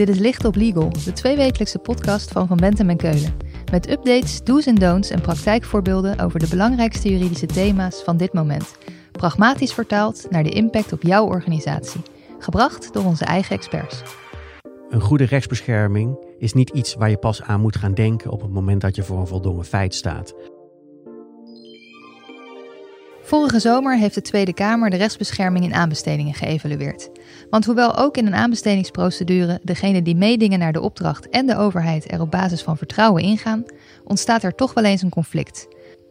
Dit is Licht op Legal, de tweewekelijkse podcast van Van Bentem en Keulen. Met updates, do's en don'ts en praktijkvoorbeelden over de belangrijkste juridische thema's van dit moment. Pragmatisch vertaald naar de impact op jouw organisatie. Gebracht door onze eigen experts. Een goede rechtsbescherming is niet iets waar je pas aan moet gaan denken op het moment dat je voor een voldongen feit staat. Vorige zomer heeft de Tweede Kamer de rechtsbescherming in aanbestedingen geëvalueerd. Want hoewel ook in een aanbestedingsprocedure degenen die meedingen naar de opdracht en de overheid er op basis van vertrouwen ingaan, ontstaat er toch wel eens een conflict.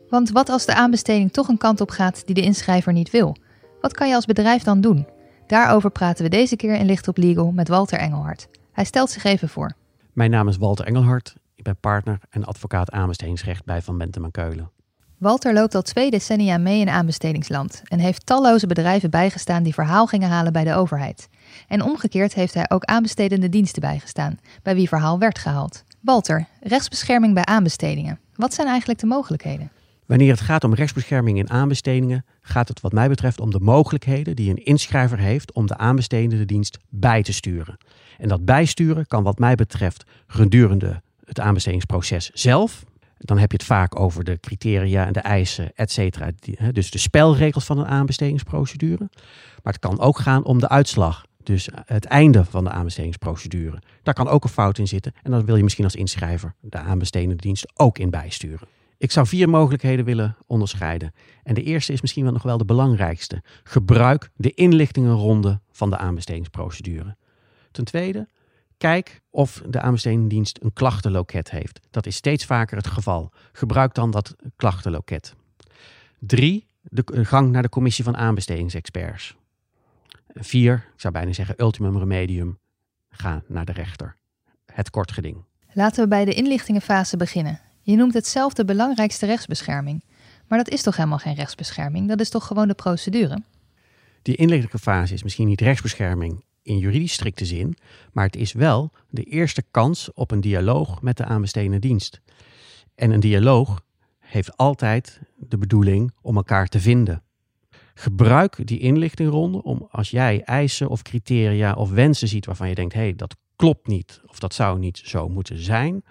Want wat als de aanbesteding toch een kant op gaat die de inschrijver niet wil? Wat kan je als bedrijf dan doen? Daarover praten we deze keer in Licht op Legal met Walter Engelhard. Hij stelt zich even voor. Mijn naam is Walter Engelhard. Ik ben partner en advocaat aanbestedingsrecht bij Van Bentem en Keulen. Walter loopt al twee decennia mee in aanbestedingsland en heeft talloze bedrijven bijgestaan die verhaal gingen halen bij de overheid. En omgekeerd heeft hij ook aanbestedende diensten bijgestaan, bij wie verhaal werd gehaald. Walter, rechtsbescherming bij aanbestedingen. Wat zijn eigenlijk de mogelijkheden? Wanneer het gaat om rechtsbescherming in aanbestedingen, gaat het wat mij betreft om de mogelijkheden die een inschrijver heeft om de aanbestedende dienst bij te sturen. En dat bijsturen kan wat mij betreft gedurende het aanbestedingsproces zelf, dan heb je het vaak over de criteria en de eisen, et cetera. Dus de spelregels van een aanbestedingsprocedure. Maar het kan ook gaan om de uitslag. Dus het einde van de aanbestedingsprocedure. Daar kan ook een fout in zitten. En dan wil je misschien als inschrijver de aanbestedende dienst ook in bijsturen. Ik zou vier mogelijkheden willen onderscheiden. En de eerste is misschien wel nog wel de belangrijkste. Gebruik de inlichtingenronde van de aanbestedingsprocedure. Ten tweede, Kijk of de aanbestedingsdienst een klachtenloket heeft. Dat is steeds vaker het geval. Gebruik dan dat klachtenloket. Drie, de gang naar de commissie van aanbestedingsexperts. Vier, ik zou bijna zeggen ultimum remedium, ga naar de rechter. Het kortgeding. Laten we bij de inlichtingenfase beginnen. Je noemt het zelf de belangrijkste rechtsbescherming. Maar dat is toch helemaal geen rechtsbescherming? Dat is toch gewoon de procedure? Die inlichtingenfase is misschien niet rechtsbescherming in juridisch strikte zin, maar het is wel de eerste kans op een dialoog met de aanbestedende dienst. En een dialoog heeft altijd de bedoeling om elkaar te vinden. Gebruik die inlichtingronde om als jij eisen of criteria of wensen ziet waarvan je denkt, hé, hey, dat klopt niet of dat zou niet zo moeten zijn.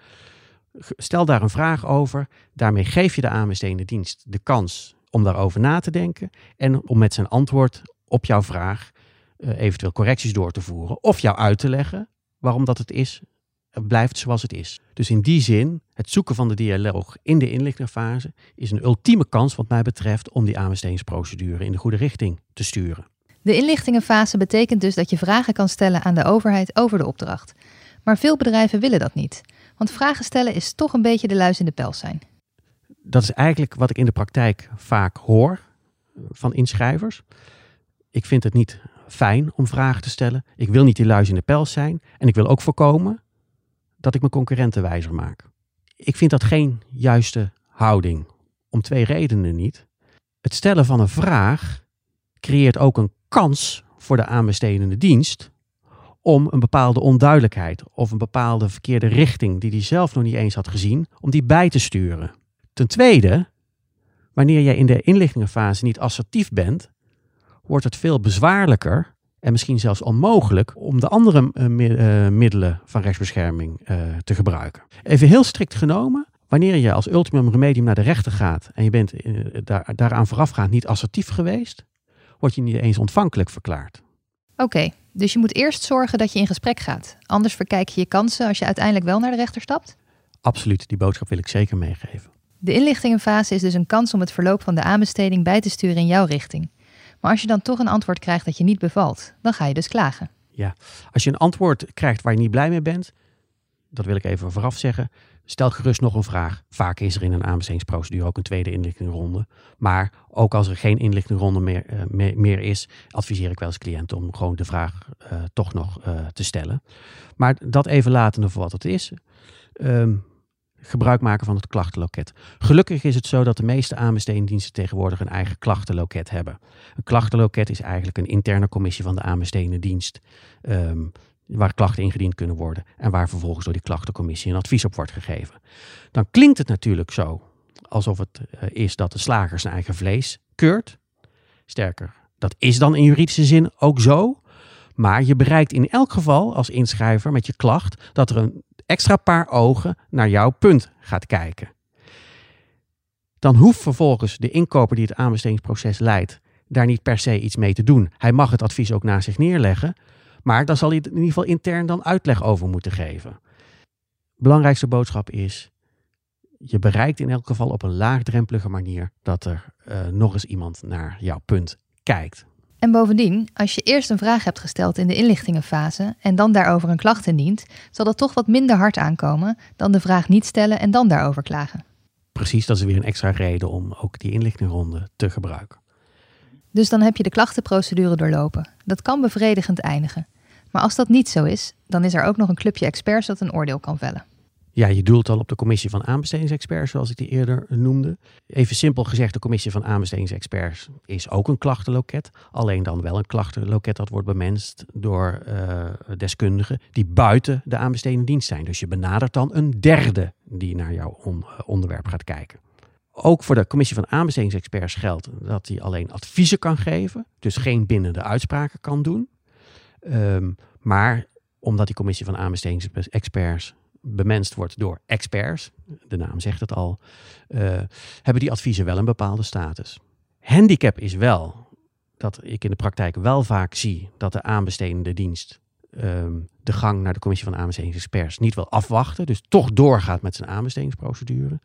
Stel daar een vraag over. Daarmee geef je de aanbestedende dienst de kans om daarover na te denken en om met zijn antwoord op jouw vraag uh, eventueel correcties door te voeren of jou uit te leggen waarom dat het is, blijft zoals het is. Dus in die zin, het zoeken van de dialoog in de inlichtingenfase is een ultieme kans wat mij betreft om die aanbestedingsprocedure in de goede richting te sturen. De inlichtingenfase betekent dus dat je vragen kan stellen aan de overheid over de opdracht. Maar veel bedrijven willen dat niet, want vragen stellen is toch een beetje de luis in de pels zijn. Dat is eigenlijk wat ik in de praktijk vaak hoor van inschrijvers. Ik vind het niet fijn om vragen te stellen. Ik wil niet die luis in de pels zijn. En ik wil ook voorkomen dat ik mijn concurrenten wijzer maak. Ik vind dat geen juiste houding. Om twee redenen niet. Het stellen van een vraag creëert ook een kans voor de aanbestedende dienst om een bepaalde onduidelijkheid of een bepaalde verkeerde richting die hij zelf nog niet eens had gezien, om die bij te sturen. Ten tweede, wanneer jij in de inlichtingenfase niet assertief bent, wordt het veel bezwaarlijker en misschien zelfs onmogelijk om de andere uh, middelen van rechtsbescherming uh, te gebruiken. Even heel strikt genomen, wanneer je als ultimum remedium naar de rechter gaat en je bent daar, daaraan voorafgaand niet assertief geweest, word je niet eens ontvankelijk verklaard. Oké, dus je moet eerst zorgen dat je in gesprek gaat. Anders verkijk je je kansen als je uiteindelijk wel naar de rechter stapt? Absoluut, die boodschap wil ik zeker meegeven. De inlichtingenfase is dus een kans om het verloop van de aanbesteding bij te sturen in jouw richting. Maar als je dan toch een antwoord krijgt dat je niet bevalt, dan ga je dus klagen. Ja, als je een antwoord krijgt waar je niet blij mee bent, dat wil ik even vooraf zeggen, stel gerust nog een vraag. Vaak is er in een aanbestedingsprocedure ook een tweede inlichtingronde. Maar ook als er geen inlichtingronde meer, uh, meer, is, adviseer ik wel eens cliënten om gewoon de vraag uh, toch nog uh, te stellen. Maar dat even latende voor wat het is. Um, gebruik maken van het klachtenloket. Gelukkig is het zo dat de meeste aanbestedingsdiensten tegenwoordig een eigen klachtenloket hebben. Een klachtenloket is eigenlijk een interne commissie van de aanbestedende dienst. Um, waar klachten ingediend kunnen worden en waar vervolgens door die klachtencommissie een advies op wordt gegeven. Dan klinkt het natuurlijk zo alsof het uh, is dat de slager zijn eigen vlees keurt. Sterker, dat is dan in juridische zin ook zo. Maar je bereikt in elk geval als inschrijver met je klacht dat er een extra paar ogen naar jouw punt gaat kijken. Dan hoeft vervolgens de inkoper die het aanbestedingsproces leidt daar niet per se iets mee te doen. Hij mag het advies ook naast zich neerleggen, maar dan zal hij in ieder geval intern dan uitleg over moeten geven. Belangrijkste boodschap is, je bereikt in elk geval op een laagdrempelige manier dat er uh, nog eens iemand naar jouw punt kijkt. En bovendien, als je eerst een vraag hebt gesteld in de inlichtingenfase en dan daarover een klacht indient, zal dat toch wat minder hard aankomen dan de vraag niet stellen en dan daarover klagen. Precies, dat is weer een extra reden om ook die inlichtingronde te gebruiken. Dus dan heb je de klachtenprocedure doorlopen. Dat kan bevredigend eindigen. Maar als dat niet zo is, dan is er ook nog een clubje experts dat een oordeel kan vellen. Ja, je doelt al op de commissie van aanbestedingsexperts, zoals ik die eerder noemde. Even simpel gezegd, de commissie van aanbestedingsexperts is ook een klachtenloket. Alleen dan wel een klachtenloket dat wordt bemenst door uh, deskundigen die buiten de aanbestedende dienst zijn. Dus je benadert dan een derde die naar jouw onderwerp gaat kijken. Ook voor de commissie van aanbestedingsexperts geldt dat hij alleen adviezen kan geven, dus geen bindende uitspraken kan doen. Um, maar omdat die commissie van aanbestedingsexperts bemenst wordt door experts, de naam zegt het al, uh, hebben die adviezen wel een bepaalde status. Handicap is wel dat ik in de praktijk wel vaak zie dat de aanbestedende dienst um, de gang naar de commissie van aanbestedingsexperts niet wil afwachten, dus toch doorgaat met zijn aanbestedingsprocedure.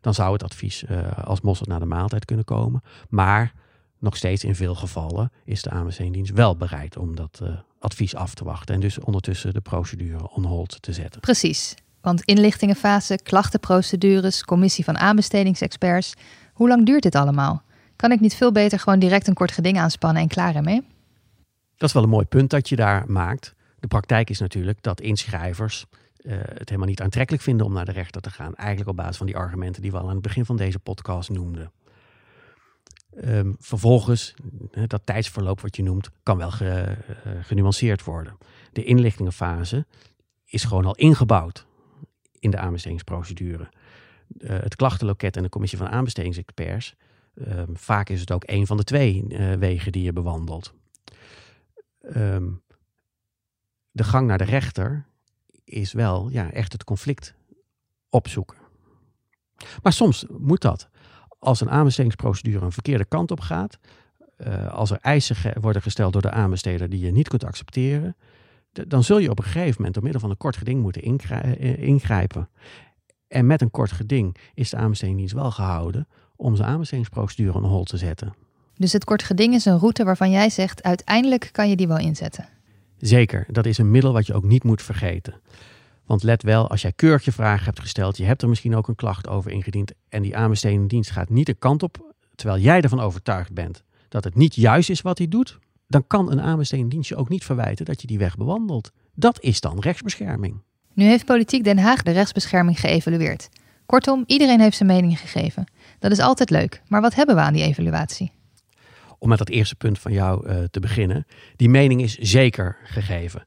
Dan zou het advies uh, als mosterd naar de maaltijd kunnen komen. Maar nog steeds in veel gevallen is de aanbestedingsdienst wel bereid om dat uh, advies af te wachten. En dus ondertussen de procedure on hold te zetten. Precies. Want inlichtingenfase, klachtenprocedures, commissie van aanbestedingsexperts. Hoe lang duurt dit allemaal? Kan ik niet veel beter gewoon direct een kort geding aanspannen en klaar ermee? Dat is wel een mooi punt dat je daar maakt. De praktijk is natuurlijk dat inschrijvers uh, het helemaal niet aantrekkelijk vinden om naar de rechter te gaan. Eigenlijk op basis van die argumenten die we al aan het begin van deze podcast noemden. Um, vervolgens, dat tijdsverloop wat je noemt, kan wel ge, uh, genuanceerd worden. De inlichtingenfase is gewoon al ingebouwd in de aanbestedingsprocedure. Uh, het klachtenloket en de commissie van aanbestedingsexperts, um, vaak is het ook een van de twee uh, wegen die je bewandelt. Um, de gang naar de rechter is wel ja, echt het conflict opzoeken. Maar soms moet dat als een aanbestedingsprocedure een verkeerde kant op gaat, uh, als er eisen ge worden gesteld door de aanbesteder die je niet kunt accepteren, dan zul je op een gegeven moment door middel van een kort geding moeten eh, ingrijpen. En met een kort geding is de aanbestedingsdienst wel gehouden om zijn aanbestedingsprocedure on hold te zetten. Dus het kort geding is een route waarvan jij zegt uiteindelijk kan je die wel inzetten. Zeker, dat is een middel wat je ook niet moet vergeten. Want let wel, als jij keurig je vraag hebt gesteld, je hebt er misschien ook een klacht over ingediend en die aanbestedende dienst gaat niet de kant op, terwijl jij ervan overtuigd bent dat het niet juist is wat hij doet, dan kan een aanbestedende dienst je ook niet verwijten dat je die weg bewandelt. Dat is dan rechtsbescherming. Nu heeft Politiek Den Haag de rechtsbescherming geëvalueerd. Kortom, iedereen heeft zijn mening gegeven. Dat is altijd leuk, maar wat hebben we aan die evaluatie? Om met dat eerste punt van jou uh, te beginnen. Die mening is zeker gegeven.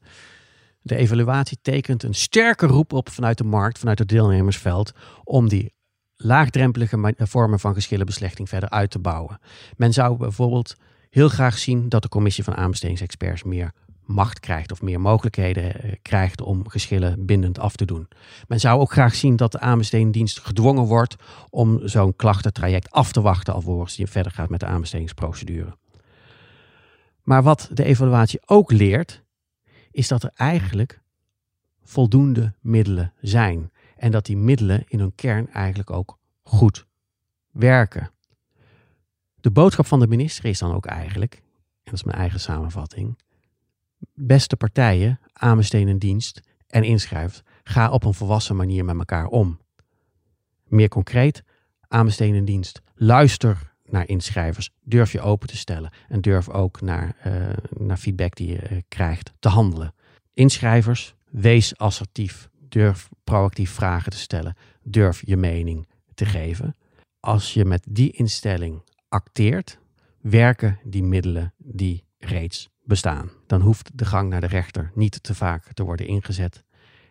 De evaluatie tekent een sterke roep op vanuit de markt, vanuit het deelnemersveld, om die laagdrempelige vormen van geschillenbeslechting verder uit te bouwen. Men zou bijvoorbeeld heel graag zien dat de commissie van aanbestedingsexperts meer macht krijgt of meer mogelijkheden eh, krijgt om geschillen bindend af te doen. Men zou ook graag zien dat de aanbestedingsdienst gedwongen wordt om zo'n klachtentraject af te wachten alvorens die verder gaat met de aanbestedingsprocedure. Maar wat de evaluatie ook leert, is dat er eigenlijk voldoende middelen zijn. En dat die middelen in hun kern eigenlijk ook goed werken. De boodschap van de minister is dan ook eigenlijk, en dat is mijn eigen samenvatting, beste partijen, aanbesteden dienst en inschrijft, ga op een volwassen manier met elkaar om. Meer concreet, aanbesteden dienst, luister naar inschrijvers, durf je open te stellen en durf ook naar, uh, naar feedback die je uh, krijgt te handelen. Inschrijvers, wees assertief, durf proactief vragen te stellen, durf je mening te geven. Als je met die instelling acteert, werken die middelen die reeds bestaan. Dan hoeft de gang naar de rechter niet te vaak te worden ingezet.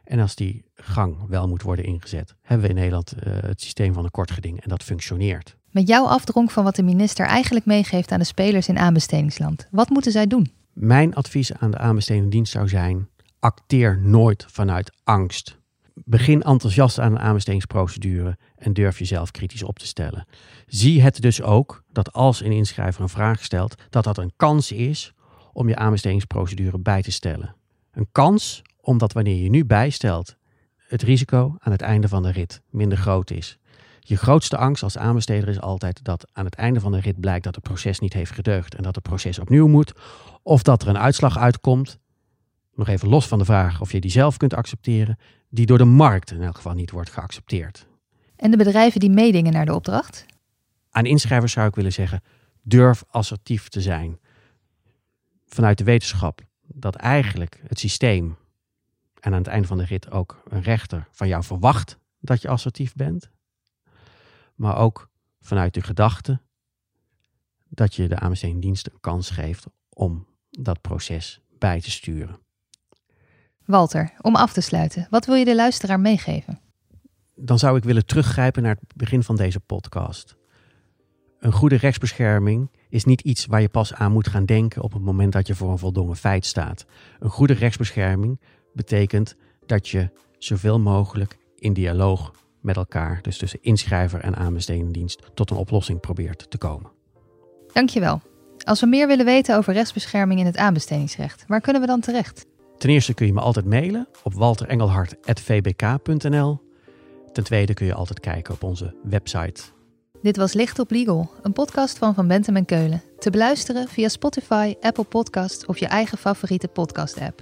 En als die gang wel moet worden ingezet, hebben we in Nederland uh, het systeem van een kort geding en dat functioneert. Met jouw afdronk van wat de minister eigenlijk meegeeft aan de spelers in aanbestedingsland, wat moeten zij doen? Mijn advies aan de aanbestedende dienst zou zijn: acteer nooit vanuit angst. Begin enthousiast aan een aanbestedingsprocedure en durf jezelf kritisch op te stellen. Zie het dus ook dat als een inschrijver een vraag stelt, dat dat een kans is om je aanbestedingsprocedure bij te stellen. Een kans omdat wanneer je nu bijstelt, het risico aan het einde van de rit minder groot is. Je grootste angst als aanbesteder is altijd dat aan het einde van de rit blijkt dat het proces niet heeft gedeugd en dat het proces opnieuw moet, of dat er een uitslag uitkomt, nog even los van de vraag of je die zelf kunt accepteren, die door de markt in elk geval niet wordt geaccepteerd. En de bedrijven die meedingen naar de opdracht? Aan inschrijvers zou ik willen zeggen: durf assertief te zijn. Vanuit de wetenschap dat eigenlijk het systeem en aan het einde van de rit ook een rechter van jou verwacht dat je assertief bent, maar ook vanuit de gedachte dat je de aanbestedingsdienst een kans geeft om dat proces bij te sturen. Walter, om af te sluiten, wat wil je de luisteraar meegeven? Dan zou ik willen teruggrijpen naar het begin van deze podcast. Een goede rechtsbescherming is niet iets waar je pas aan moet gaan denken op het moment dat je voor een voldongen feit staat. Een goede rechtsbescherming betekent dat je zoveel mogelijk in dialoog met elkaar, dus tussen inschrijver en aanbestedingdienst, tot een oplossing probeert te komen. Dankjewel. Als we meer willen weten over rechtsbescherming in het aanbestedingsrecht, waar kunnen we dan terecht? Ten eerste kun je me altijd mailen op walterengelhart.vbk.nl. Ten tweede kun je altijd kijken op onze website. Dit was Licht op Legal, een podcast van Van Bentem en Keulen. Te beluisteren via Spotify, Apple Podcast of je eigen favoriete podcast-app.